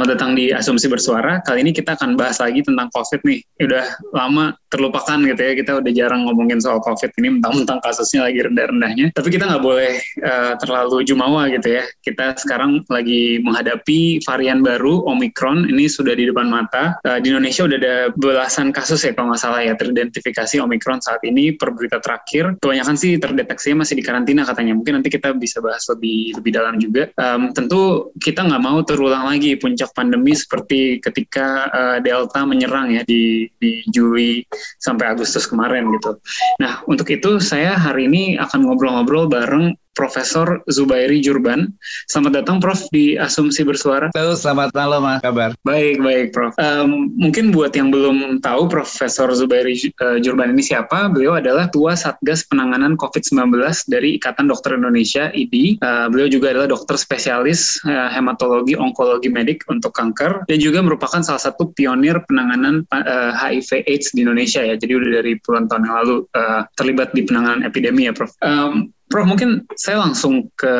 Selamat datang di Asumsi Bersuara. Kali ini kita akan bahas lagi tentang COVID nih. Udah lama terlupakan gitu ya. Kita udah jarang ngomongin soal COVID ini, mentang-mentang kasusnya lagi rendah-rendahnya. Tapi kita nggak boleh uh, terlalu jumawa gitu ya. Kita sekarang lagi menghadapi varian baru, Omicron. Ini sudah di depan mata. Uh, di Indonesia udah ada belasan kasus ya kalau nggak salah ya, teridentifikasi Omicron saat ini per berita terakhir. Kebanyakan sih terdeteksinya masih di karantina katanya. Mungkin nanti kita bisa bahas lebih lebih dalam juga. Um, tentu kita nggak mau terulang lagi puncak pandemi seperti ketika uh, Delta menyerang ya di, di Juli sampai Agustus kemarin gitu. Nah untuk itu saya hari ini akan ngobrol-ngobrol bareng Profesor Zubairi Jurban. Selamat datang Prof di Asumsi Bersuara. Halo, selamat malam, apa kabar? Baik, baik Prof. Um, mungkin buat yang belum tahu Profesor Zubairi uh, Jurban ini siapa, beliau adalah Tua Satgas Penanganan COVID-19 dari Ikatan Dokter Indonesia, IDI. Uh, beliau juga adalah dokter spesialis uh, hematologi onkologi medik untuk kanker dan juga merupakan salah satu pionir penanganan uh, HIV AIDS di Indonesia ya. Jadi udah dari puluhan tahun yang lalu uh, terlibat di penanganan epidemi ya Prof. Um, Prof, mungkin saya langsung ke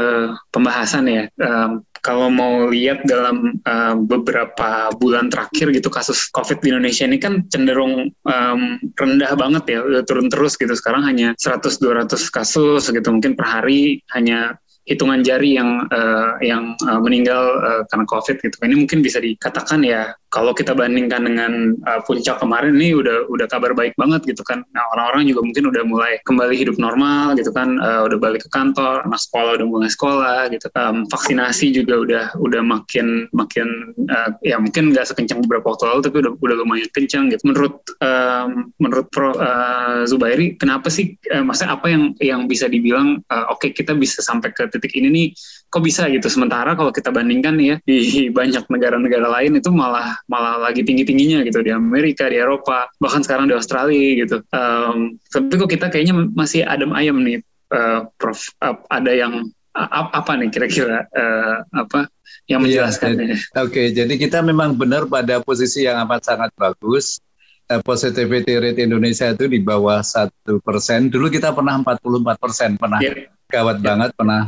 pembahasan ya. Um, kalau mau lihat dalam uh, beberapa bulan terakhir gitu kasus COVID di Indonesia ini kan cenderung um, rendah banget ya, turun terus gitu. Sekarang hanya 100-200 kasus gitu, mungkin per hari hanya hitungan jari yang uh, yang uh, meninggal uh, karena COVID gitu. Ini mungkin bisa dikatakan ya kalau kita bandingkan dengan uh, puncak kemarin ini udah udah kabar baik banget gitu kan. Nah orang-orang juga mungkin udah mulai kembali hidup normal gitu kan, uh, udah balik ke kantor, anak sekolah udah mulai sekolah gitu. Um, vaksinasi juga udah udah makin makin uh, ya mungkin nggak sekencang beberapa waktu lalu tapi udah udah lumayan kencang gitu. Menurut um, menurut Pro uh, Zubairi, kenapa sih uh, maksudnya apa yang yang bisa dibilang uh, oke okay, kita bisa sampai ke titik ini nih kok bisa gitu sementara kalau kita bandingkan ya di banyak negara-negara lain itu malah malah lagi tinggi-tingginya gitu di Amerika, di Eropa, bahkan sekarang di Australia gitu. Um, tapi kok kita kayaknya masih adem ayam nih, uh, Prof. Uh, ada yang uh, apa nih kira-kira uh, apa yang iya, menjelaskannya? Ya, Oke, okay, jadi kita memang benar pada posisi yang amat sangat bagus. Uh, positivity rate Indonesia itu di bawah satu persen. Dulu kita pernah 44 persen, pernah yeah. gawat yeah. banget, pernah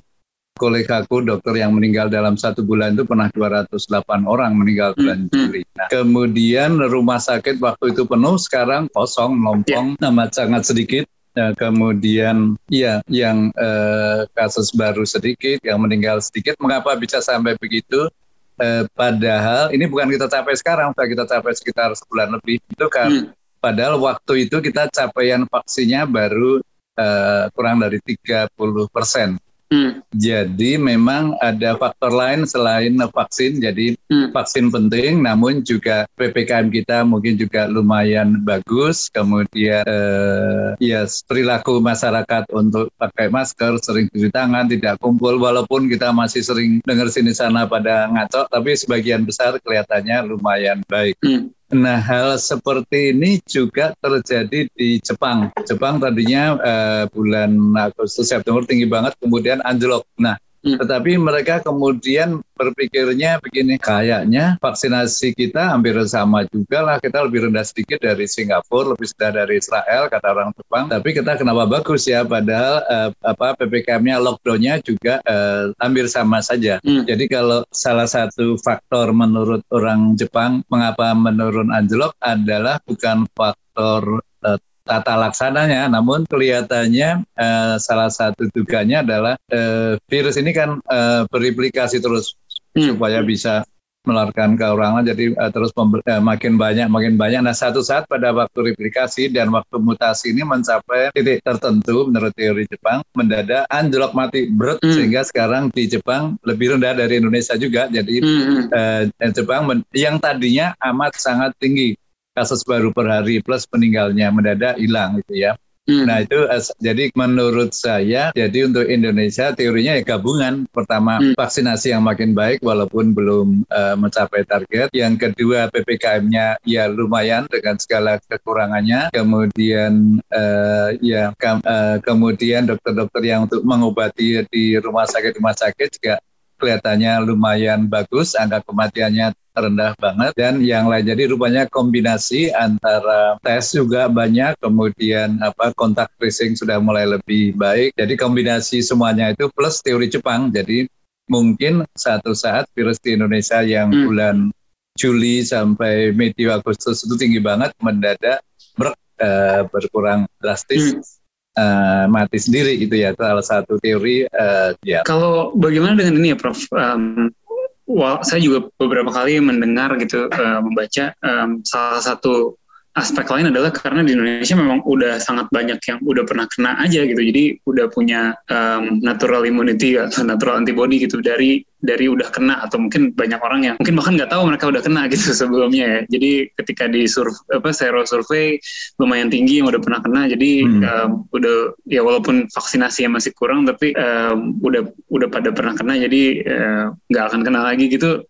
kolegaku dokter yang meninggal dalam satu bulan itu pernah 208 orang meninggal bulan hmm. Juli. Nah, kemudian rumah sakit waktu itu penuh, sekarang kosong, lompong, yeah. nama sangat sedikit. Nah, kemudian ya yang eh, kasus baru sedikit, yang meninggal sedikit. Mengapa bisa sampai begitu? Eh, padahal ini bukan kita capai sekarang, sudah kita capai sekitar sebulan lebih. Itu kan hmm. padahal waktu itu kita capaian vaksinnya baru eh, kurang dari 30 persen. Hmm. Jadi memang ada faktor lain selain vaksin. Jadi hmm. vaksin penting, namun juga ppkm kita mungkin juga lumayan bagus. Kemudian eh, ya perilaku masyarakat untuk pakai masker, sering cuci tangan, tidak kumpul. Walaupun kita masih sering dengar sini sana pada ngaco, tapi sebagian besar kelihatannya lumayan baik. Hmm. Nah, hal seperti ini juga terjadi di Jepang. Jepang tadinya uh, bulan Agustus September tinggi banget, kemudian anjlok. Nah, Hmm. Tetapi mereka kemudian berpikirnya begini, kayaknya vaksinasi kita hampir sama juga lah, kita lebih rendah sedikit dari Singapura, lebih rendah dari Israel, kata orang Jepang. Tapi kita kenapa bagus ya, padahal eh, apa ppkm-nya, lockdown-nya juga eh, hampir sama saja. Hmm. Jadi kalau salah satu faktor menurut orang Jepang mengapa menurun anjlok adalah bukan faktor tata laksananya, namun kelihatannya uh, salah satu dugaannya adalah uh, virus ini kan uh, beriplikasi terus hmm. supaya bisa melarkan ke orang lain jadi uh, terus uh, makin banyak makin banyak nah satu saat pada waktu replikasi dan waktu mutasi ini mencapai titik tertentu menurut teori Jepang mendadak anjlok mati berat hmm. sehingga sekarang di Jepang lebih rendah dari Indonesia juga jadi hmm. uh, Jepang yang tadinya amat sangat tinggi kasus baru per hari plus meninggalnya mendadak hilang gitu ya. Hmm. Nah itu jadi menurut saya jadi untuk Indonesia teorinya ya gabungan. Pertama hmm. vaksinasi yang makin baik walaupun belum uh, mencapai target. Yang kedua ppkm-nya ya lumayan dengan segala kekurangannya. Kemudian uh, ya ke, uh, kemudian dokter-dokter yang untuk mengobati di rumah sakit rumah sakit juga kelihatannya lumayan bagus, angka kematiannya rendah banget dan yang lain jadi rupanya kombinasi antara tes juga banyak kemudian apa kontak tracing sudah mulai lebih baik jadi kombinasi semuanya itu plus teori Jepang jadi mungkin satu saat virus di Indonesia yang hmm. bulan Juli sampai Mei Agustus itu tinggi banget mendadak ber, uh, berkurang drastis hmm uh, mati sendiri itu ya salah satu teori uh, ya. Kalau bagaimana dengan ini ya Prof? Um, well, saya juga beberapa kali mendengar gitu uh, membaca um, salah satu aspek lain adalah karena di Indonesia memang udah sangat banyak yang udah pernah kena aja gitu jadi udah punya um, natural immunity atau natural antibody gitu dari dari udah kena atau mungkin banyak orang yang mungkin bahkan nggak tahu mereka udah kena gitu sebelumnya ya jadi ketika di survei apa sero survei lumayan tinggi yang udah pernah kena jadi hmm. um, udah ya walaupun vaksinasi yang masih kurang tapi um, udah udah pada pernah kena jadi nggak uh, akan kena lagi gitu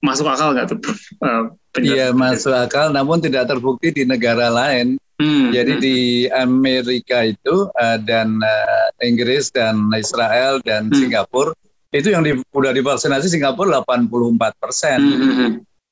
masuk akal nggak tuh? Uh, Iya masuk akal, namun tidak terbukti di negara lain. Hmm, Jadi hmm. di Amerika itu uh, dan uh, Inggris dan Israel dan hmm. Singapura itu yang di, udah divaksinasi Singapura 84 persen. Hmm, hmm.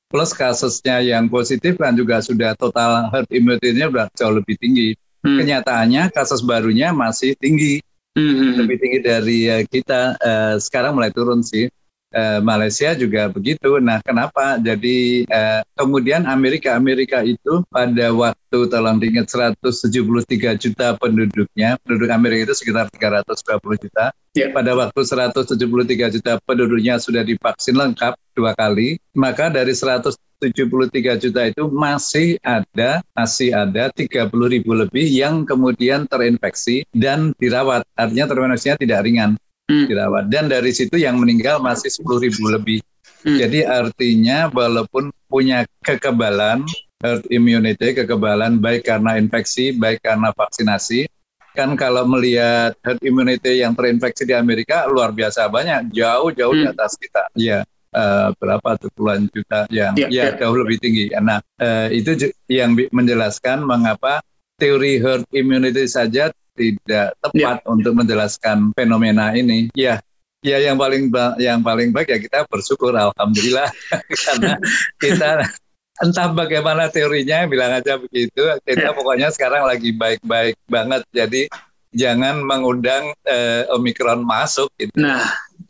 Plus kasusnya yang positif kan juga sudah total herd immunity-nya sudah jauh lebih tinggi. Hmm. Kenyataannya kasus barunya masih tinggi, hmm. hmm lebih tinggi dari uh, kita. Uh, sekarang mulai turun sih eh, Malaysia juga begitu. Nah, kenapa? Jadi eh, kemudian Amerika Amerika itu pada waktu tolong diingat 173 juta penduduknya, penduduk Amerika itu sekitar 320 juta. Yeah. Pada waktu 173 juta penduduknya sudah divaksin lengkap dua kali, maka dari 173 juta itu masih ada masih ada 30 ribu lebih yang kemudian terinfeksi dan dirawat. Artinya terinfeksinya tidak ringan hmm. dirawat dan dari situ yang meninggal masih sepuluh ribu lebih. Hmm. Jadi artinya walaupun punya kekebalan herd immunity, kekebalan baik karena infeksi, baik karena vaksinasi, kan kalau melihat herd immunity yang terinfeksi di Amerika luar biasa banyak, jauh-jauh hmm. di atas kita. Ya, uh, berapa tuh puluhan juta yang ya, ya, ya jauh lebih tinggi. Nah, uh, itu yang menjelaskan mengapa teori herd immunity saja tidak tepat ya. untuk menjelaskan fenomena ini. Ya, ya yang paling yang paling baik ya kita bersyukur alhamdulillah karena kita entah bagaimana teorinya bilang aja begitu kita ya. pokoknya sekarang lagi baik-baik banget jadi jangan mengundang uh, omikron masuk gitu. Nah,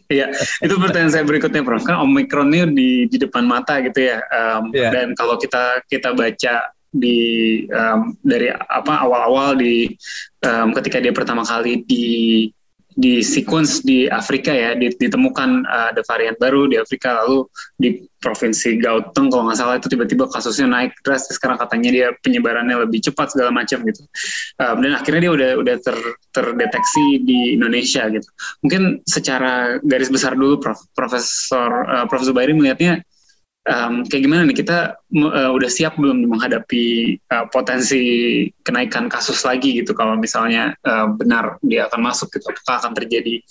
Iya, itu pertanyaan saya berikutnya, Prof. Kan Omikron ini di di depan mata gitu ya. Um, yeah. Dan kalau kita kita baca di um, dari apa awal-awal di um, ketika dia pertama kali di di sequence di Afrika ya ditemukan uh, ada varian baru di Afrika lalu di provinsi Gauteng kalau nggak salah itu tiba-tiba kasusnya naik drastis sekarang katanya dia penyebarannya lebih cepat segala macam gitu. Um, dan akhirnya dia udah udah ter, terdeteksi di Indonesia gitu. Mungkin secara garis besar dulu Prof, Profesor uh, Prof. Zubairi melihatnya um, kayak gimana nih kita uh, udah siap belum menghadapi uh, potensi kenaikan kasus lagi gitu kalau misalnya uh, benar dia akan masuk gitu apakah akan terjadi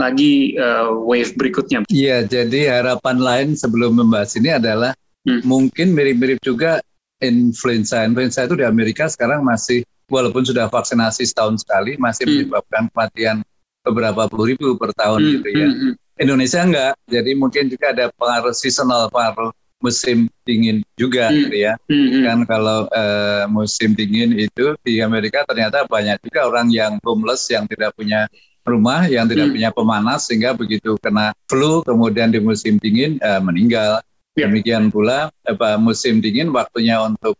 lagi uh, wave berikutnya? Iya jadi harapan lain sebelum membahas ini adalah hmm. mungkin mirip-mirip juga influenza influenza itu di Amerika sekarang masih walaupun sudah vaksinasi setahun sekali masih hmm. menyebabkan kematian beberapa puluh ribu per tahun hmm. gitu ya. Hmm. Hmm. Indonesia enggak, jadi mungkin juga ada pengaruh seasonal, pengaruh musim dingin juga hmm. gitu ya. Hmm. Kan kalau uh, musim dingin itu di Amerika ternyata banyak juga orang yang homeless yang tidak punya rumah, yang tidak hmm. punya pemanas sehingga begitu kena flu kemudian di musim dingin uh, meninggal. Yeah. Demikian pula apa musim dingin waktunya untuk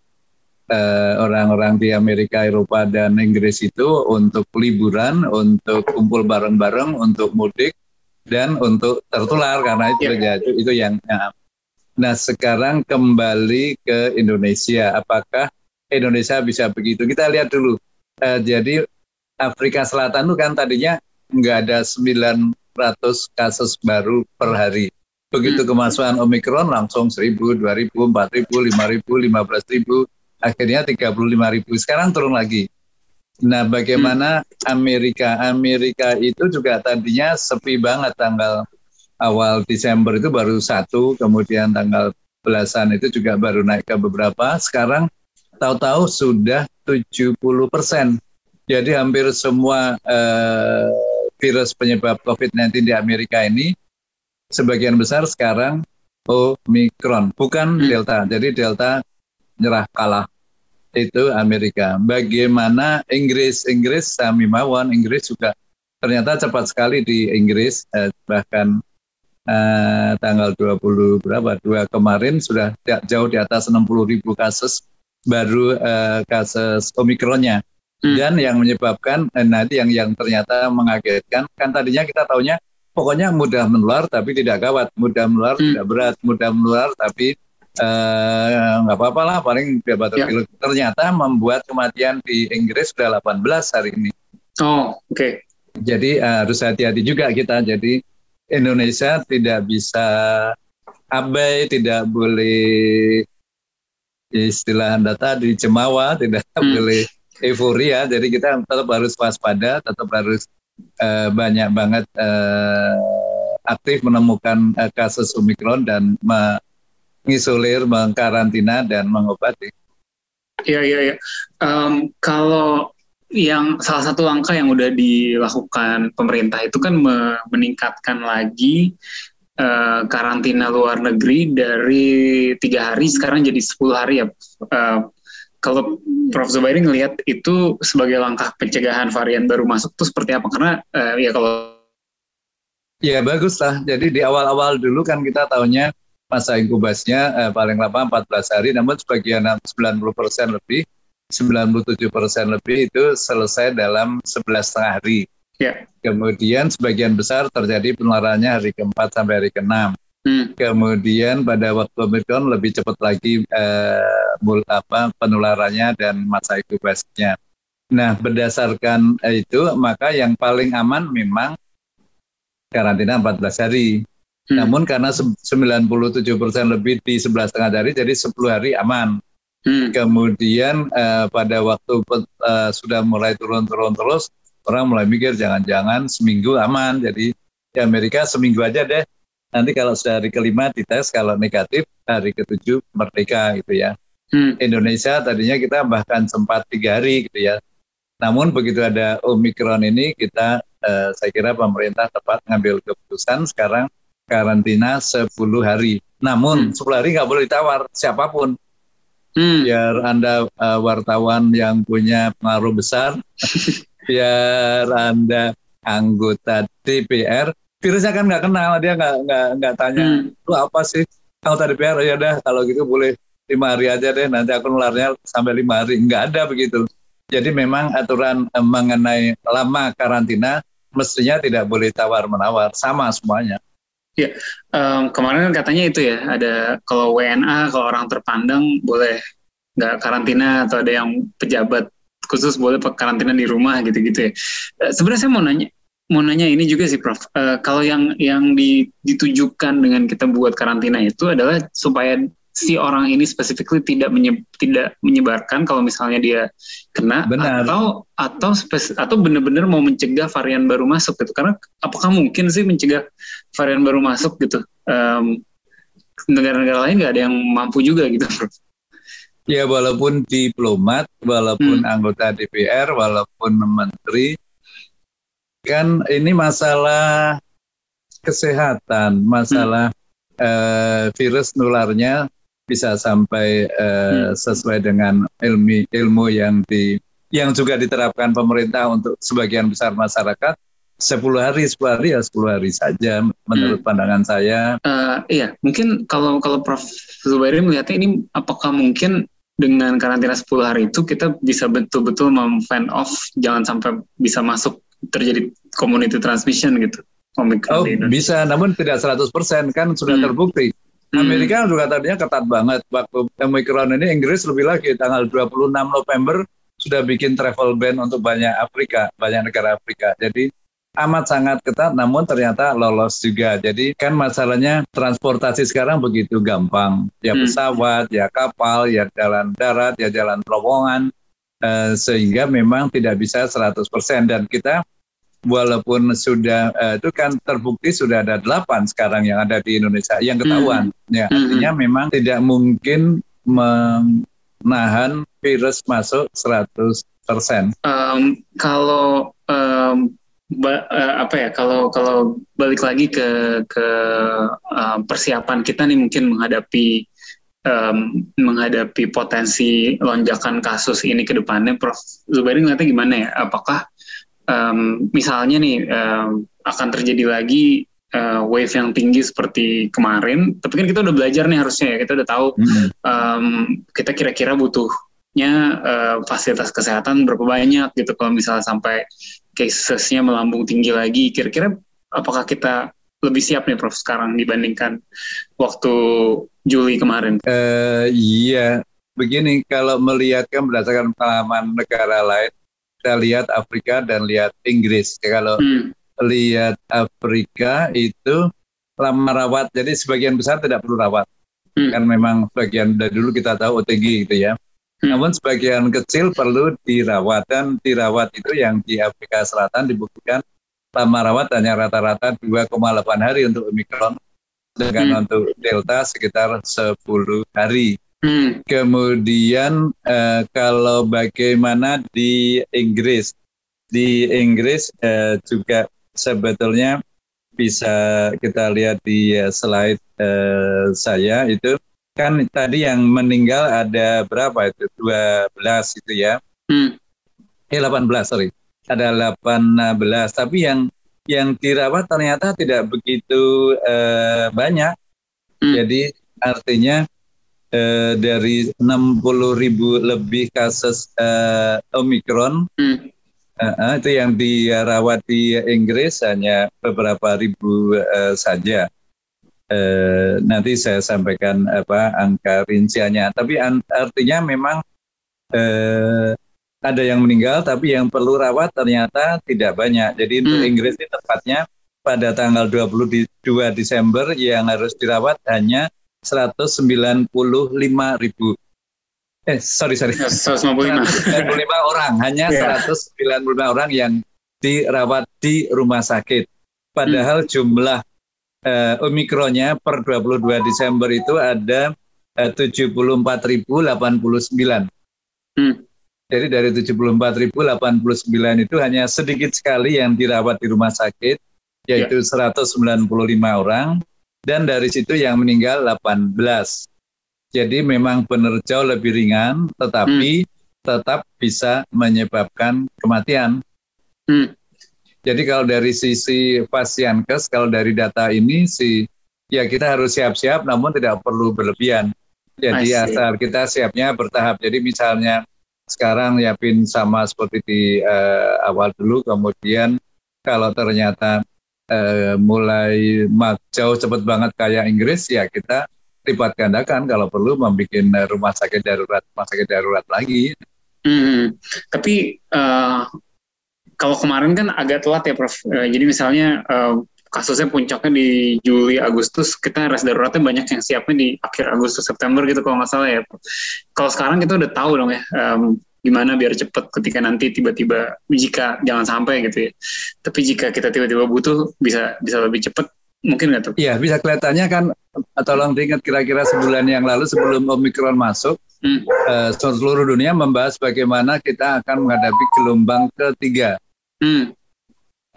eh, orang-orang uh, di Amerika, Eropa dan Inggris itu untuk liburan, untuk kumpul bareng-bareng, untuk mudik dan untuk tertular karena itu yeah. itu yang ya, Nah, sekarang kembali ke Indonesia. Apakah Indonesia bisa begitu? Kita lihat dulu. Uh, jadi Afrika Selatan itu kan tadinya nggak ada 900 kasus baru per hari. Begitu hmm. kemasukan Omikron langsung 1000, 2000, 4000, 5000, 15000, akhirnya 35000. Sekarang turun lagi. Nah, bagaimana hmm. Amerika? Amerika itu juga tadinya sepi banget tanggal awal Desember itu baru satu, kemudian tanggal belasan itu juga baru naik ke beberapa. Sekarang tahu-tahu sudah 70 persen. Jadi hampir semua eh, virus penyebab COVID-19 di Amerika ini sebagian besar sekarang Omicron, bukan hmm. Delta. Jadi Delta nyerah kalah itu Amerika. Bagaimana Inggris? Inggris Sami Mawon, Inggris juga ternyata cepat sekali di Inggris eh, bahkan eh, tanggal 20 berapa? Dua kemarin sudah jauh di atas 60 ribu kasus baru eh, kasus Omikronnya. Hmm. Dan yang menyebabkan eh, nanti yang yang ternyata mengagetkan kan tadinya kita tahunya pokoknya mudah menular tapi tidak gawat, mudah menular hmm. tidak berat, mudah menular tapi nggak uh, apa-apa lah paling batuk ya. pilek. Ternyata membuat kematian di Inggris sudah 18 hari ini. Oh, oke. Okay. Jadi uh, harus hati-hati juga kita. Jadi Indonesia tidak bisa abai, tidak boleh istilah anda tadi cemawa, tidak hmm. boleh euforia. Jadi kita tetap harus waspada, tetap harus uh, banyak banget uh, aktif menemukan uh, kasus Omikron dan mengisolir, mengkarantina dan mengobati. Iya iya iya. Um, kalau yang salah satu langkah yang udah dilakukan pemerintah itu kan meningkatkan lagi uh, karantina luar negeri dari tiga hari sekarang jadi 10 hari ya. Uh, kalau Prof Zubairi ngelihat itu sebagai langkah pencegahan varian baru masuk itu seperti apa? Karena uh, ya kalau Ya bagus lah. Jadi di awal-awal dulu kan kita tahunya masa inkubasinya eh, paling lama 14 hari, namun sebagian 90 persen lebih, 97 persen lebih itu selesai dalam 11 setengah hari. Ya. Kemudian sebagian besar terjadi penularannya hari keempat sampai hari keenam. Hmm. Kemudian pada waktu Omicron lebih cepat lagi eh, mul, apa, penularannya dan masa inkubasinya. Nah, berdasarkan itu, maka yang paling aman memang karantina 14 hari. Hmm. Namun karena 97 persen lebih di 11 setengah hari, jadi 10 hari aman. Hmm. Kemudian eh, pada waktu eh, sudah mulai turun-turun terus, orang mulai mikir jangan-jangan seminggu aman. Jadi di Amerika seminggu aja deh nanti kalau sudah hari kelima dites kalau negatif hari ketujuh merdeka gitu ya. Hmm. Indonesia tadinya kita bahkan sempat tiga hari gitu ya. Namun begitu ada Omikron ini kita eh, saya kira pemerintah tepat ngambil keputusan sekarang karantina 10 hari. Namun hmm. 10 hari nggak boleh ditawar siapa pun. Hmm. Biar Anda uh, wartawan yang punya pengaruh besar, biar Anda anggota DPR virusnya kan nggak kenal dia nggak nggak nggak tanya hmm. lu apa sih anggota DPR ya udah kalau gitu boleh lima hari aja deh nanti aku nularnya sampai lima hari nggak ada begitu jadi memang aturan eh, mengenai lama karantina mestinya tidak boleh tawar menawar sama semuanya Ya, um, kemarin kan katanya itu ya, ada kalau WNA, kalau orang terpandang boleh nggak karantina atau ada yang pejabat khusus boleh karantina di rumah gitu-gitu ya. Uh, Sebenarnya saya mau nanya, mau nanya ini juga sih Prof. Uh, kalau yang yang ditujukan dengan kita buat karantina itu adalah supaya si orang ini specifically tidak menye, tidak menyebarkan kalau misalnya dia kena Benar. atau atau spes, atau benar-benar mau mencegah varian baru masuk gitu karena apakah mungkin sih mencegah varian baru masuk gitu um, negara-negara lain nggak ada yang mampu juga gitu. Ya walaupun diplomat, walaupun hmm. anggota DPR, walaupun menteri, kan ini masalah kesehatan, masalah hmm. uh, virus nularnya bisa sampai uh, hmm. sesuai dengan ilmu ilmu yang di yang juga diterapkan pemerintah untuk sebagian besar masyarakat 10 hari 10 hari ya 10 hari saja menurut hmm. pandangan saya. Uh, iya, mungkin kalau kalau Prof Zubairi melihatnya ini apakah mungkin dengan karantina 10 hari itu kita bisa betul-betul mem-fan off jangan sampai bisa masuk terjadi community transmission gitu. Oh, bisa, namun tidak 100% kan sudah hmm. terbukti. Hmm. Amerika juga tadinya ketat banget waktu Omicron ini Inggris lebih lagi tanggal 26 November sudah bikin travel ban untuk banyak Afrika, banyak negara Afrika. Jadi amat sangat ketat namun ternyata lolos juga. Jadi kan masalahnya transportasi sekarang begitu gampang. Ya hmm. pesawat, ya kapal, ya jalan darat, ya jalan terowongan uh, sehingga memang tidak bisa 100% dan kita walaupun sudah uh, itu kan terbukti sudah ada delapan sekarang yang ada di Indonesia yang ketahuan hmm. ya artinya hmm. memang tidak mungkin menahan virus masuk 100%. Um, kalau um, ba, uh, apa ya kalau kalau balik lagi ke ke uh, persiapan kita nih mungkin menghadapi um, menghadapi potensi lonjakan kasus ini ke depannya Prof Zubairi ngeliatnya gimana ya apakah um, misalnya nih um, akan terjadi lagi uh, wave yang tinggi seperti kemarin tapi kan kita udah belajar nih harusnya ya kita udah tahu um, kita kira-kira butuhnya uh, fasilitas kesehatan berapa banyak gitu kalau misalnya sampai casesnya melambung tinggi lagi. Kira-kira apakah kita lebih siap nih Prof sekarang dibandingkan waktu Juli kemarin? Uh, iya, begini kalau melihat kan berdasarkan pengalaman negara lain, kita lihat Afrika dan lihat Inggris. Ya, kalau hmm. lihat Afrika itu lama rawat, jadi sebagian besar tidak perlu rawat. Hmm. Kan memang bagian dari dulu kita tahu OTG gitu ya. Hmm. Namun sebagian kecil perlu dirawat dan dirawat itu yang di Afrika Selatan dibuktikan lama rawat hanya rata-rata 2,8 hari untuk Omicron dengan hmm. untuk Delta sekitar 10 hari. Hmm. Kemudian eh, kalau bagaimana di Inggris, di Inggris eh, juga sebetulnya bisa kita lihat di eh, slide eh, saya itu. Kan tadi yang meninggal ada berapa itu? 12 itu ya? Hmm. eh 18 sorry. Ada 18 tapi yang yang dirawat ternyata tidak begitu uh, banyak. Hmm. jadi artinya uh, dari 60 ribu lebih kasus uh, Omikron hmm. uh, itu yang dirawat di Inggris hanya beberapa ribu uh, saja eh, nanti saya sampaikan apa angka rinciannya. Tapi artinya memang eh, ada yang meninggal, tapi yang perlu rawat ternyata tidak banyak. Jadi hmm. untuk Inggris ini tepatnya pada tanggal 22 Desember yang harus dirawat hanya 195 ribu. Eh, sorry, sorry. 195. 195 orang, hanya yeah. 195 orang yang dirawat di rumah sakit. Padahal hmm. jumlah uh, Omikronnya per 22 Desember itu ada uh, 74.089. Hmm. Jadi dari 74.089 itu hanya sedikit sekali yang dirawat di rumah sakit, yaitu yeah. 195 orang, dan dari situ yang meninggal 18. Jadi memang benar jauh lebih ringan, tetapi hmm. tetap bisa menyebabkan kematian. Hmm. Jadi kalau dari sisi kes, kalau dari data ini sih ya kita harus siap-siap namun tidak perlu berlebihan. Jadi asal kita siapnya bertahap. Jadi misalnya sekarang pin sama seperti di uh, awal dulu, kemudian kalau ternyata uh, mulai jauh cepat banget kayak Inggris, ya kita lipat gandakan kalau perlu membuat rumah sakit darurat, rumah sakit darurat lagi. Hmm, tapi uh, kalau kemarin kan agak telat ya Prof. Uh, jadi misalnya uh, kasusnya puncaknya di Juli Agustus kita res daruratnya banyak yang siapnya di akhir Agustus September gitu kalau nggak salah ya. Kalau sekarang kita udah tahu dong ya um, gimana biar cepet ketika nanti tiba-tiba jika jangan sampai gitu ya. Tapi jika kita tiba-tiba butuh bisa bisa lebih cepet mungkin nggak tuh? Iya bisa kelihatannya kan tolong diingat kira-kira sebulan yang lalu sebelum Omikron masuk hmm. uh, seluruh dunia membahas bagaimana kita akan menghadapi gelombang ketiga Hmm.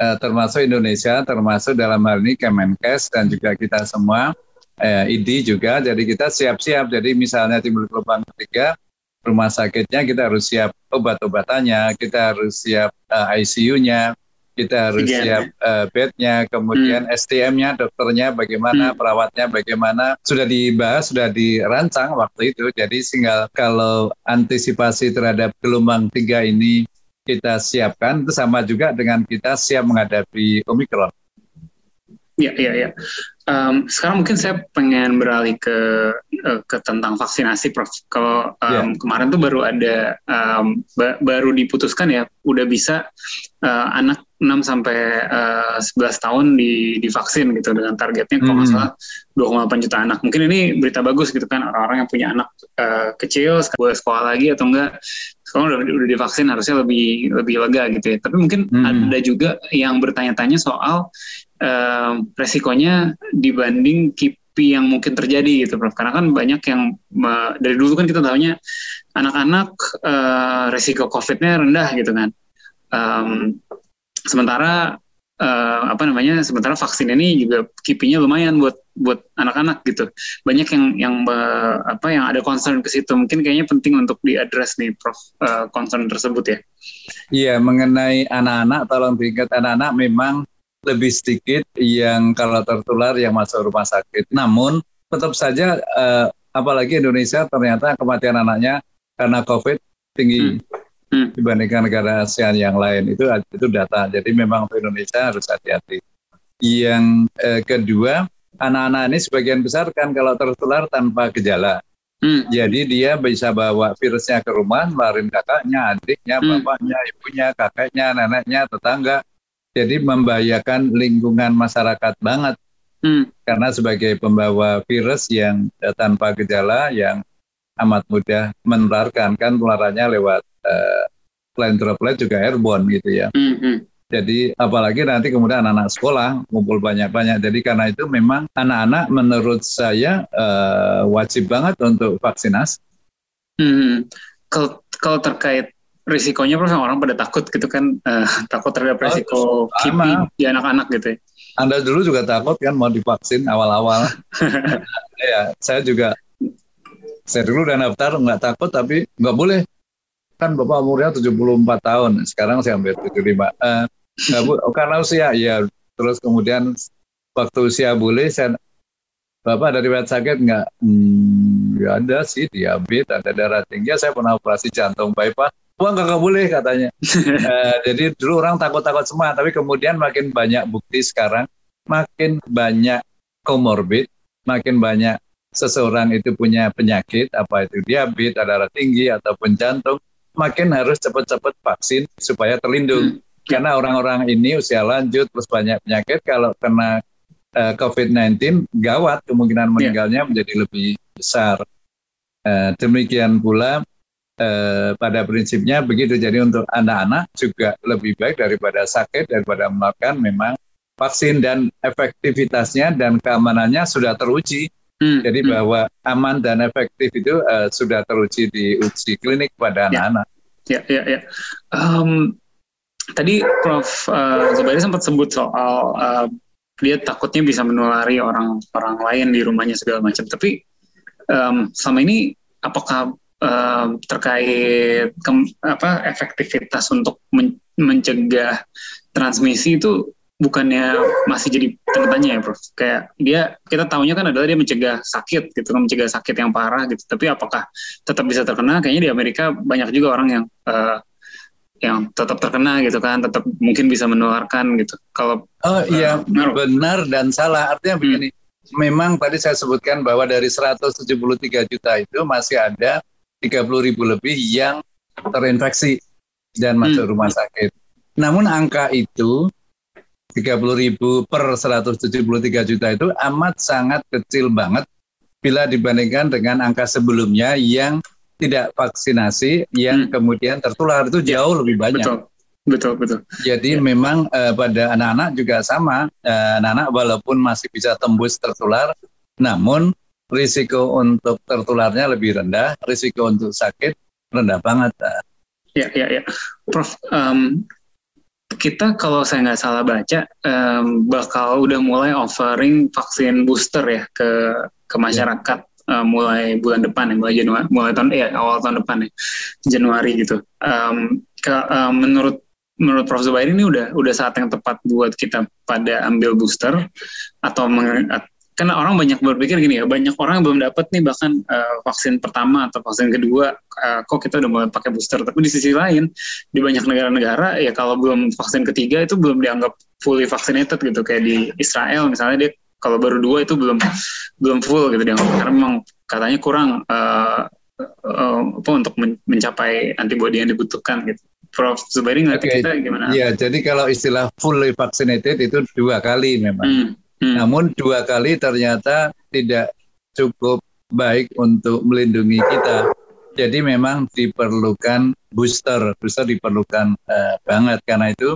Uh, termasuk Indonesia, termasuk dalam hal ini Kemenkes dan juga kita semua, uh, ID juga. Jadi kita siap-siap. Jadi misalnya timbul gelombang ketiga, rumah sakitnya kita harus siap obat-obatannya, kita harus siap uh, eh, ICU-nya, kita harus Again. siap uh, bednya, kemudian hmm. SDM-nya, dokternya bagaimana, hmm. perawatnya bagaimana, sudah dibahas, sudah dirancang waktu itu. Jadi tinggal kalau antisipasi terhadap gelombang tiga ini kita siapkan itu sama juga dengan kita siap menghadapi Omikron. Iya, iya, iya. Um, sekarang mungkin saya pengen beralih ke uh, ke tentang vaksinasi, Prof. Kalau um, yeah. kemarin tuh baru ada um, ba baru diputuskan ya, udah bisa uh, anak 6 sampai uh, 11 tahun di divaksin gitu dengan targetnya kalau nggak hmm. salah 2,8 juta anak. Mungkin ini berita bagus gitu kan orang-orang yang punya anak uh, kecil boleh sekolah lagi atau enggak sekarang udah, udah divaksin harusnya lebih lebih lega gitu ya. Tapi mungkin hmm. ada juga yang bertanya-tanya soal uh, resikonya dibanding KIPI yang mungkin terjadi gitu Prof. Karena kan banyak yang dari dulu kan kita tahunya anak-anak uh, resiko COVID-nya rendah gitu kan. Um, sementara uh, apa namanya sementara vaksin ini juga kipinya lumayan buat buat anak-anak gitu banyak yang yang uh, apa yang ada concern ke situ mungkin kayaknya penting untuk diadres nih prof uh, concern tersebut ya iya mengenai anak-anak tolong diingat anak-anak memang lebih sedikit yang kalau tertular yang masuk rumah sakit. Namun tetap saja uh, apalagi Indonesia ternyata kematian anaknya karena COVID tinggi hmm. Hmm. dibandingkan negara ASEAN yang lain itu itu data. Jadi memang untuk Indonesia harus hati-hati. Yang uh, kedua anak-anak ini sebagian besar kan kalau tertular tanpa gejala. Hmm. Jadi dia bisa bawa virusnya ke rumah, nularin kakaknya, adiknya, hmm. bapaknya, ibunya, kakeknya, neneknya, tetangga jadi membahayakan lingkungan masyarakat banget hmm. karena sebagai pembawa virus yang uh, tanpa gejala yang amat mudah menularkan kan penularannya lewat uh, selain droplet juga airborne gitu ya. Hmm, hmm. Jadi apalagi nanti kemudian anak-anak sekolah ngumpul banyak-banyak. Jadi karena itu memang anak-anak menurut saya uh, wajib banget untuk vaksinasi. Hmm. Kalau kalau terkait risikonya pernah orang pada takut gitu kan uh, takut terhadap risiko oh, kipi di anak-anak gitu ya. Anda dulu juga takut kan mau divaksin awal-awal. ya, saya juga saya dulu udah daftar nggak takut tapi nggak boleh. Kan bapak umurnya 74 tahun sekarang saya hampir 75 uh, nggak bu oh, karena usia ya terus kemudian waktu usia boleh saya bapak dari riwayat sakit nggak hmm, ya ada sih diabetes ada darah tinggi ya, saya pernah operasi jantung bypass uang gak boleh katanya. uh, jadi dulu orang takut-takut semua, tapi kemudian makin banyak bukti sekarang, makin banyak komorbid, makin banyak seseorang itu punya penyakit, apa itu diabetes, darah tinggi ataupun jantung, makin harus cepat-cepat vaksin supaya terlindung. Hmm. Karena orang-orang ini usia lanjut terus banyak penyakit, kalau kena uh, eh, COVID-19 gawat kemungkinan ya. meninggalnya yeah. menjadi lebih besar. Uh, demikian pula eh, pada prinsipnya begitu. Jadi untuk anak-anak juga lebih baik daripada sakit daripada melakukan memang vaksin dan efektivitasnya dan keamanannya sudah teruji. Hmm. Jadi hmm. bahwa aman dan efektif itu uh, sudah teruji di uji klinik pada ya. anak-anak. Ya, ya, ya. Um, tadi Prof. Uh, Zubairi sempat sebut soal uh, dia takutnya bisa menulari orang-orang lain di rumahnya segala macam. Tapi um, selama ini apakah um, terkait ke, apa efektivitas untuk men mencegah transmisi itu bukannya masih jadi tanya ya, Prof. Kayak dia kita tahunya kan adalah dia mencegah sakit gitu kan, mencegah sakit yang parah gitu. Tapi apakah tetap bisa terkena? Kayaknya di Amerika banyak juga orang yang uh, yang tetap terkena gitu kan, tetap mungkin bisa menularkan gitu. Kalau Oh iya, uh, benar dan salah. Artinya hmm. begini. Memang tadi saya sebutkan bahwa dari 173 juta itu masih ada 30 ribu lebih yang terinfeksi dan masuk hmm. rumah sakit. Namun angka itu 30 ribu per 173 juta itu amat sangat kecil banget bila dibandingkan dengan angka sebelumnya yang tidak vaksinasi yang hmm. kemudian tertular itu ya, jauh lebih banyak. Betul. Betul, betul. Jadi ya. memang uh, pada anak-anak juga sama, uh, anak-anak walaupun masih bisa tembus tertular, namun risiko untuk tertularnya lebih rendah, risiko untuk sakit rendah banget. Ya, ya, ya. Prof, um, kita kalau saya nggak salah baca um, bakal udah mulai offering vaksin booster ya ke ke ya. masyarakat ya. Uh, mulai bulan depan ya, mulai Januari, mulai tahun ya awal tahun depan ya, Januari gitu. Um, ke, um, menurut menurut Prof Zubairi ini udah udah saat yang tepat buat kita pada ambil booster atau meng, karena orang banyak berpikir gini ya, banyak orang yang belum dapat nih bahkan uh, vaksin pertama atau vaksin kedua, uh, kok kita udah mulai pakai booster. Tapi di sisi lain, di banyak negara-negara ya kalau belum vaksin ketiga itu belum dianggap fully vaccinated gitu. Kayak di Israel misalnya dia kalau baru dua itu belum belum full gitu dia karena memang katanya kurang uh, uh, apa untuk mencapai antibody yang dibutuhkan gitu. Prof Zubairi ngerti okay. kita gimana? Iya, jadi kalau istilah fully vaccinated itu dua kali memang. Hmm. Hmm. Namun dua kali ternyata tidak cukup baik untuk melindungi kita. Jadi memang diperlukan booster, booster diperlukan uh, banget karena itu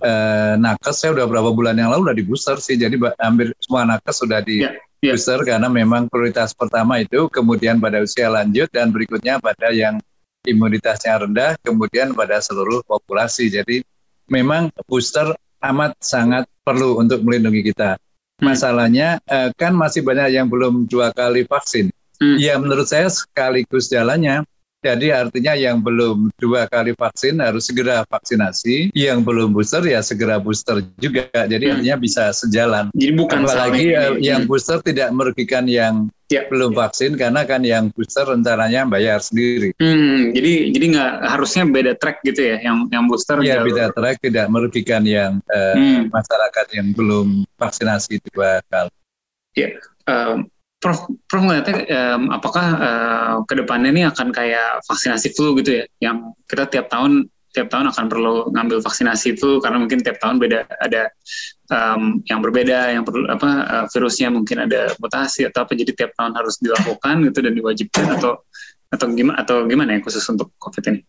uh, nakes saya udah berapa bulan yang lalu udah di booster sih, jadi hampir semua nakes sudah di yeah, yeah. booster karena memang prioritas pertama itu kemudian pada usia lanjut dan berikutnya pada yang imunitasnya rendah, kemudian pada seluruh populasi. Jadi memang booster amat sangat perlu untuk melindungi kita. Hmm. Masalahnya uh, kan masih banyak yang belum dua kali vaksin. Hmm. Ya menurut saya sekaligus jalannya. Jadi artinya yang belum dua kali vaksin harus segera vaksinasi, yang belum booster ya segera booster juga. Jadi hmm. artinya bisa sejalan. Jadi bukan apalagi uh, yang hmm. booster tidak merugikan yang ya, belum vaksin karena kan yang booster rencananya bayar sendiri. Hmm, jadi jadi nggak harusnya beda track gitu ya, yang yang booster. Ya beda track tidak merugikan yang uh, hmm. masyarakat yang belum vaksinasi dua kali. Ya, um, Prof, Prof melihatnya um, apakah uh, ke depannya ini akan kayak vaksinasi flu gitu ya, yang kita tiap tahun tiap tahun akan perlu ngambil vaksinasi itu karena mungkin tiap tahun beda ada um, yang berbeda yang perlu apa uh, virusnya mungkin ada mutasi atau apa jadi tiap tahun harus dilakukan gitu dan diwajibkan atau atau gimana atau gimana ya khusus untuk COVID ini?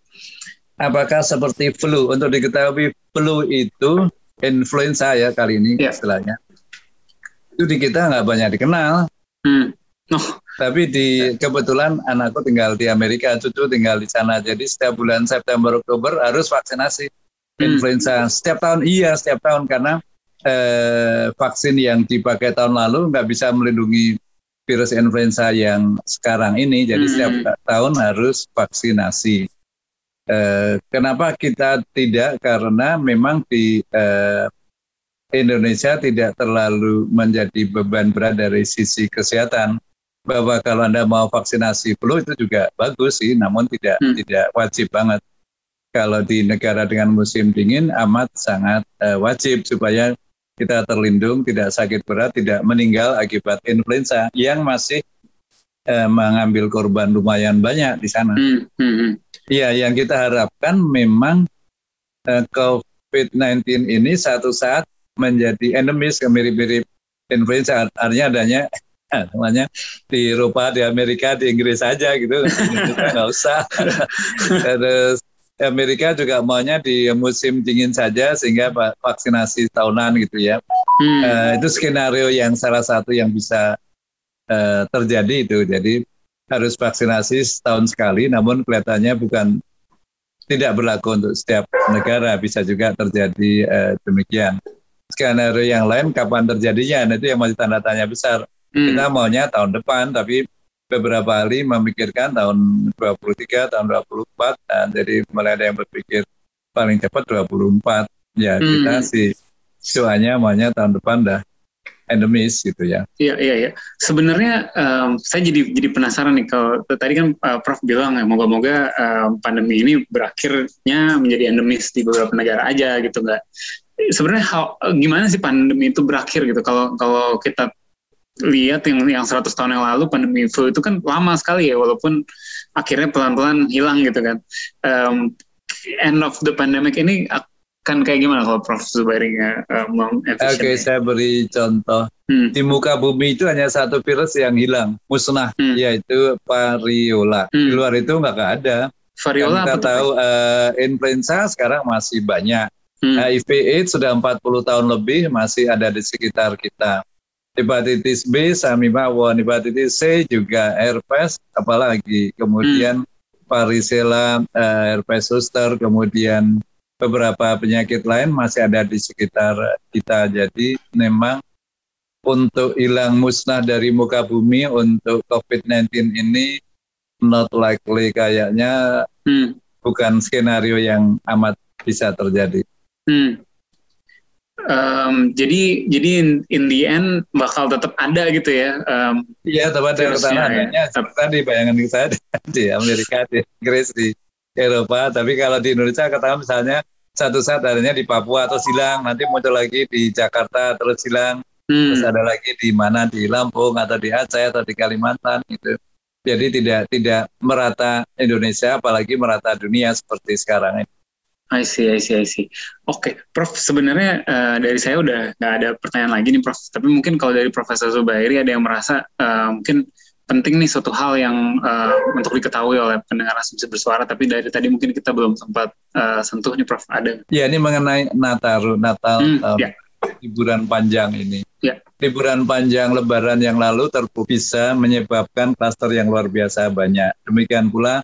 Apakah seperti flu? Untuk diketahui flu itu influenza ya kali ini yeah. istilahnya. Itu di kita nggak banyak dikenal Hmm. Oh. Tapi di kebetulan anakku tinggal di Amerika, cucu tinggal di sana. Jadi setiap bulan September Oktober harus vaksinasi hmm. influenza. Setiap tahun iya, setiap tahun karena eh, vaksin yang dipakai tahun lalu nggak bisa melindungi virus influenza yang sekarang ini. Jadi hmm. setiap tahun harus vaksinasi. Eh, kenapa kita tidak? Karena memang di eh, Indonesia tidak terlalu menjadi beban berat dari sisi kesehatan bahwa kalau anda mau vaksinasi flu itu juga bagus sih, namun tidak hmm. tidak wajib banget. Kalau di negara dengan musim dingin amat sangat uh, wajib supaya kita terlindung, tidak sakit berat, tidak meninggal akibat influenza yang masih uh, mengambil korban lumayan banyak di sana. Hmm, hmm, hmm. Iya, hmm. yang kita harapkan memang uh, eh, COVID-19 ini satu saat menjadi endemis mirip-mirip influenza artinya adanya namanya di Eropa, di Amerika, di Inggris saja gitu, nggak usah. Terus Amerika juga maunya di musim dingin saja sehingga vaksinasi tahunan gitu ya. Hmm. Uh, itu skenario yang salah satu yang bisa uh, terjadi itu. Jadi harus vaksinasi setahun sekali, namun kelihatannya bukan tidak berlaku untuk setiap negara bisa juga terjadi uh, demikian skenario yang lain kapan terjadinya nah itu yang masih tanda tanya besar hmm. kita maunya tahun depan tapi beberapa kali memikirkan tahun 23 tahun 24 dan jadi mulai ada yang berpikir paling cepat 24 ya hmm. kita sih doanya maunya tahun depan dah endemis gitu ya. Iya iya iya. Sebenarnya um, saya jadi jadi penasaran nih kalau tadi kan uh, Prof bilang ya moga-moga uh, pandemi ini berakhirnya menjadi endemis di beberapa negara aja gitu nggak sebenarnya gimana sih pandemi itu berakhir gitu? Kalau kalau kita lihat yang yang 100 tahun yang lalu pandemi flu itu kan lama sekali ya walaupun akhirnya pelan-pelan hilang gitu kan. Um, end of the pandemic ini akan kayak gimana kalau Prof Zubairi uh, Oke okay, saya beri contoh. Hmm. di muka bumi itu hanya satu virus yang hilang musnah hmm. yaitu variola. Hmm. di luar itu nggak ada. Variola kita tahu uh, influenza sekarang masih banyak Hmm. HIV AIDS sudah 40 tahun lebih masih ada di sekitar kita. Hepatitis B, sami mawon, hepatitis C juga herpes, apalagi kemudian hmm. varicella, uh, herpes zoster, kemudian beberapa penyakit lain masih ada di sekitar kita. Jadi memang untuk hilang musnah dari muka bumi untuk COVID-19 ini not likely kayaknya hmm. bukan skenario yang amat bisa terjadi. Hmm. Um, jadi jadi in, in the end bakal tetap ada gitu ya. Um, iya, tetap ada pertahanannya. Ya. Seperti tadi bayangan saya di Amerika, di Inggris, di Eropa. Tapi kalau di Indonesia katakan misalnya satu saat adanya di Papua atau silang, nanti muncul lagi di Jakarta terus silang. hmm. terus ada lagi di mana di Lampung atau di Aceh atau di Kalimantan gitu. Jadi tidak tidak merata Indonesia, apalagi merata dunia seperti sekarang ini. I see, I see, I see. Oke, okay. Prof. Sebenarnya uh, dari saya udah nggak ada pertanyaan lagi nih, Prof. Tapi mungkin kalau dari Profesor Zubairi ada yang merasa uh, mungkin penting nih suatu hal yang uh, untuk diketahui oleh pendengar asumsi bersuara, tapi dari tadi mungkin kita belum sempat uh, sentuh nih, Prof. Ada? Ya, ini mengenai Natal, Natal hmm, um, ya. liburan panjang ini. Ya. Liburan panjang Lebaran yang lalu terbukti bisa menyebabkan klaster yang luar biasa banyak. Demikian pula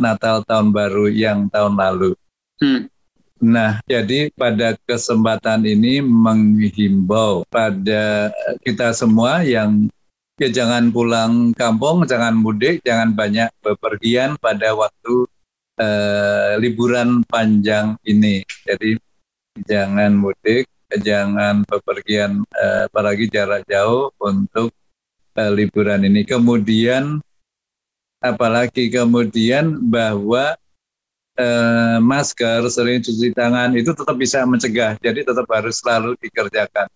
Natal tahun baru yang tahun lalu. Hmm. Nah, jadi pada kesempatan ini menghimbau pada kita semua yang ya jangan pulang kampung, jangan mudik, jangan banyak bepergian pada waktu eh, liburan panjang ini. Jadi jangan mudik, jangan bepergian eh, apalagi jarak jauh untuk eh, liburan ini. Kemudian apalagi kemudian bahwa eh, masker, sering cuci tangan itu tetap bisa mencegah. Jadi tetap harus selalu dikerjakan.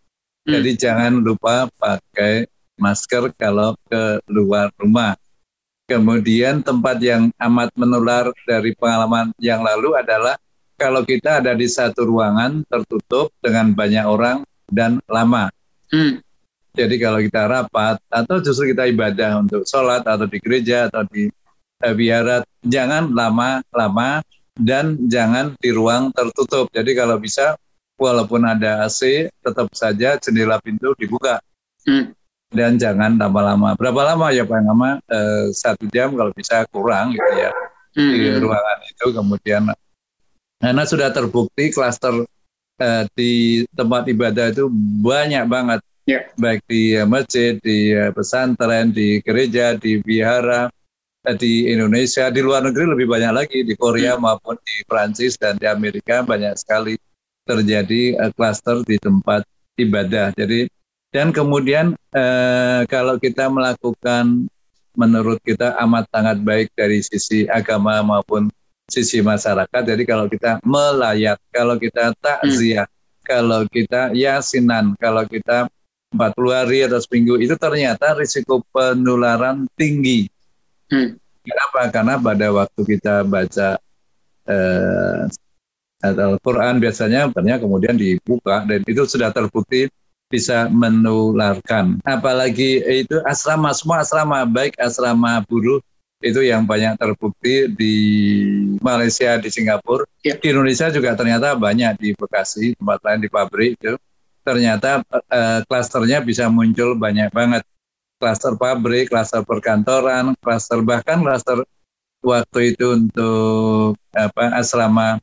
Hmm. Jadi jangan lupa pakai masker kalau ke luar rumah. Kemudian tempat yang amat menular dari pengalaman yang lalu adalah kalau kita ada di satu ruangan tertutup dengan banyak orang dan lama. Hmm. Jadi kalau kita rapat atau justru kita ibadah untuk sholat atau di gereja atau di biara, jangan lama-lama dan jangan di ruang tertutup. Jadi kalau bisa walaupun ada AC tetap saja jendela pintu dibuka. Hmm. Dan jangan lama-lama. Berapa lama ya Pak lama? Eh, satu jam kalau bisa kurang gitu ya hmm. di ruangan itu. Kemudian karena sudah terbukti klaster eh, di tempat ibadah itu banyak banget. Yeah. Baik di masjid, di eh, pesantren, di gereja, di vihara, di Indonesia, di luar negeri lebih banyak lagi di Korea hmm. maupun di Prancis dan di Amerika banyak sekali terjadi uh, klaster di tempat ibadah. Jadi dan kemudian uh, kalau kita melakukan menurut kita amat sangat baik dari sisi agama maupun sisi masyarakat. Jadi kalau kita melayat, kalau kita takziah, hmm. kalau kita yasinan, kalau kita 40 hari atau seminggu itu ternyata risiko penularan tinggi Hmm. Kenapa? Karena pada waktu kita baca eh, Al-Quran biasanya banyak kemudian dibuka dan itu sudah terbukti bisa menularkan. Apalagi itu asrama, semua asrama, baik asrama buruh itu yang banyak terbukti di Malaysia, di Singapura. Ya. Di Indonesia juga ternyata banyak di Bekasi, tempat lain di pabrik itu. Ternyata eh, klasternya bisa muncul banyak banget klaster pabrik, klaster perkantoran, klaster bahkan klaster waktu itu untuk apa asrama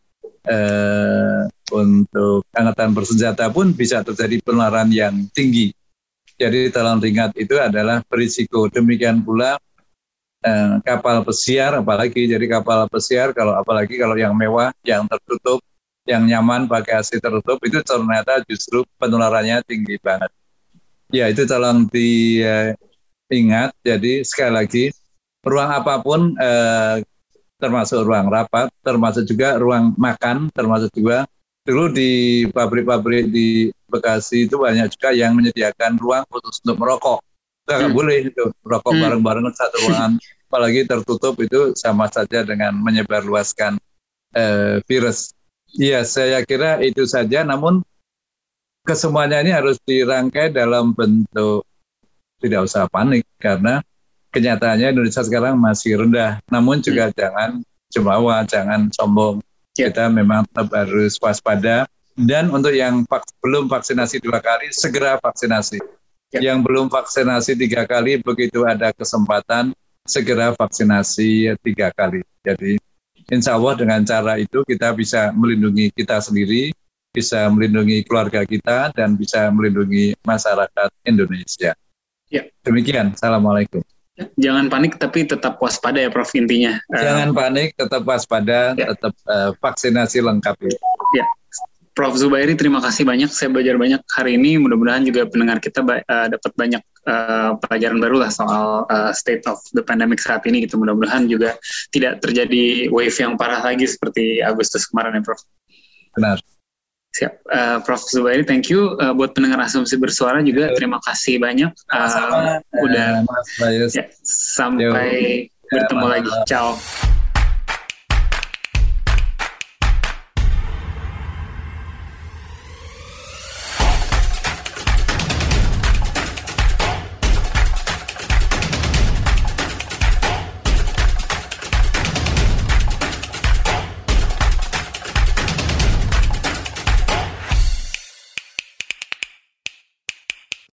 eh, untuk angkatan bersenjata pun bisa terjadi penularan yang tinggi. Jadi tolong ingat itu adalah berisiko. Demikian pula eh, kapal pesiar, apalagi jadi kapal pesiar kalau apalagi kalau yang mewah, yang tertutup, yang nyaman pakai AC tertutup itu ternyata justru penularannya tinggi banget. Ya itu tolong di eh, ingat, jadi sekali lagi ruang apa pun eh, termasuk ruang rapat, termasuk juga ruang makan, termasuk juga dulu di pabrik-pabrik di Bekasi itu banyak juga yang menyediakan ruang khusus untuk merokok. Itu nggak hmm. boleh itu merokok hmm. bareng-bareng satu ruangan, apalagi tertutup itu sama saja dengan menyebarluaskan eh, virus. Iya, saya kira itu saja. Namun kesemuanya ini harus dirangkai dalam bentuk tidak usah panik karena kenyataannya Indonesia sekarang masih rendah. Namun juga hmm. jangan cemawa, jangan sombong. Ya. Kita memang tetap harus waspada. Dan untuk yang vaks belum vaksinasi dua kali, segera vaksinasi. Ya. Yang belum vaksinasi tiga kali, begitu ada kesempatan, segera vaksinasi tiga kali. Jadi insya Allah dengan cara itu kita bisa melindungi kita sendiri, bisa melindungi keluarga kita, dan bisa melindungi masyarakat Indonesia. Ya. Demikian. Assalamualaikum. Jangan panik tapi tetap waspada ya Prof intinya. Jangan um, panik, tetap waspada, ya. tetap uh, vaksinasi lengkap. Ya. Prof Zubairi, terima kasih banyak. Saya belajar banyak hari ini. Mudah-mudahan juga pendengar kita uh, dapat banyak uh, pelajaran baru lah soal uh, state of the pandemic saat ini. Gitu. Mudah-mudahan juga tidak terjadi wave yang parah lagi seperti Agustus kemarin ya Prof. Benar. Siap, uh, Prof. Zubairi, thank you. Uh, buat pendengar asumsi bersuara juga, terima kasih banyak. Uh, Sama-sama, udah, Mas ya, sampai Yo. bertemu Ya, lagi. Ciao.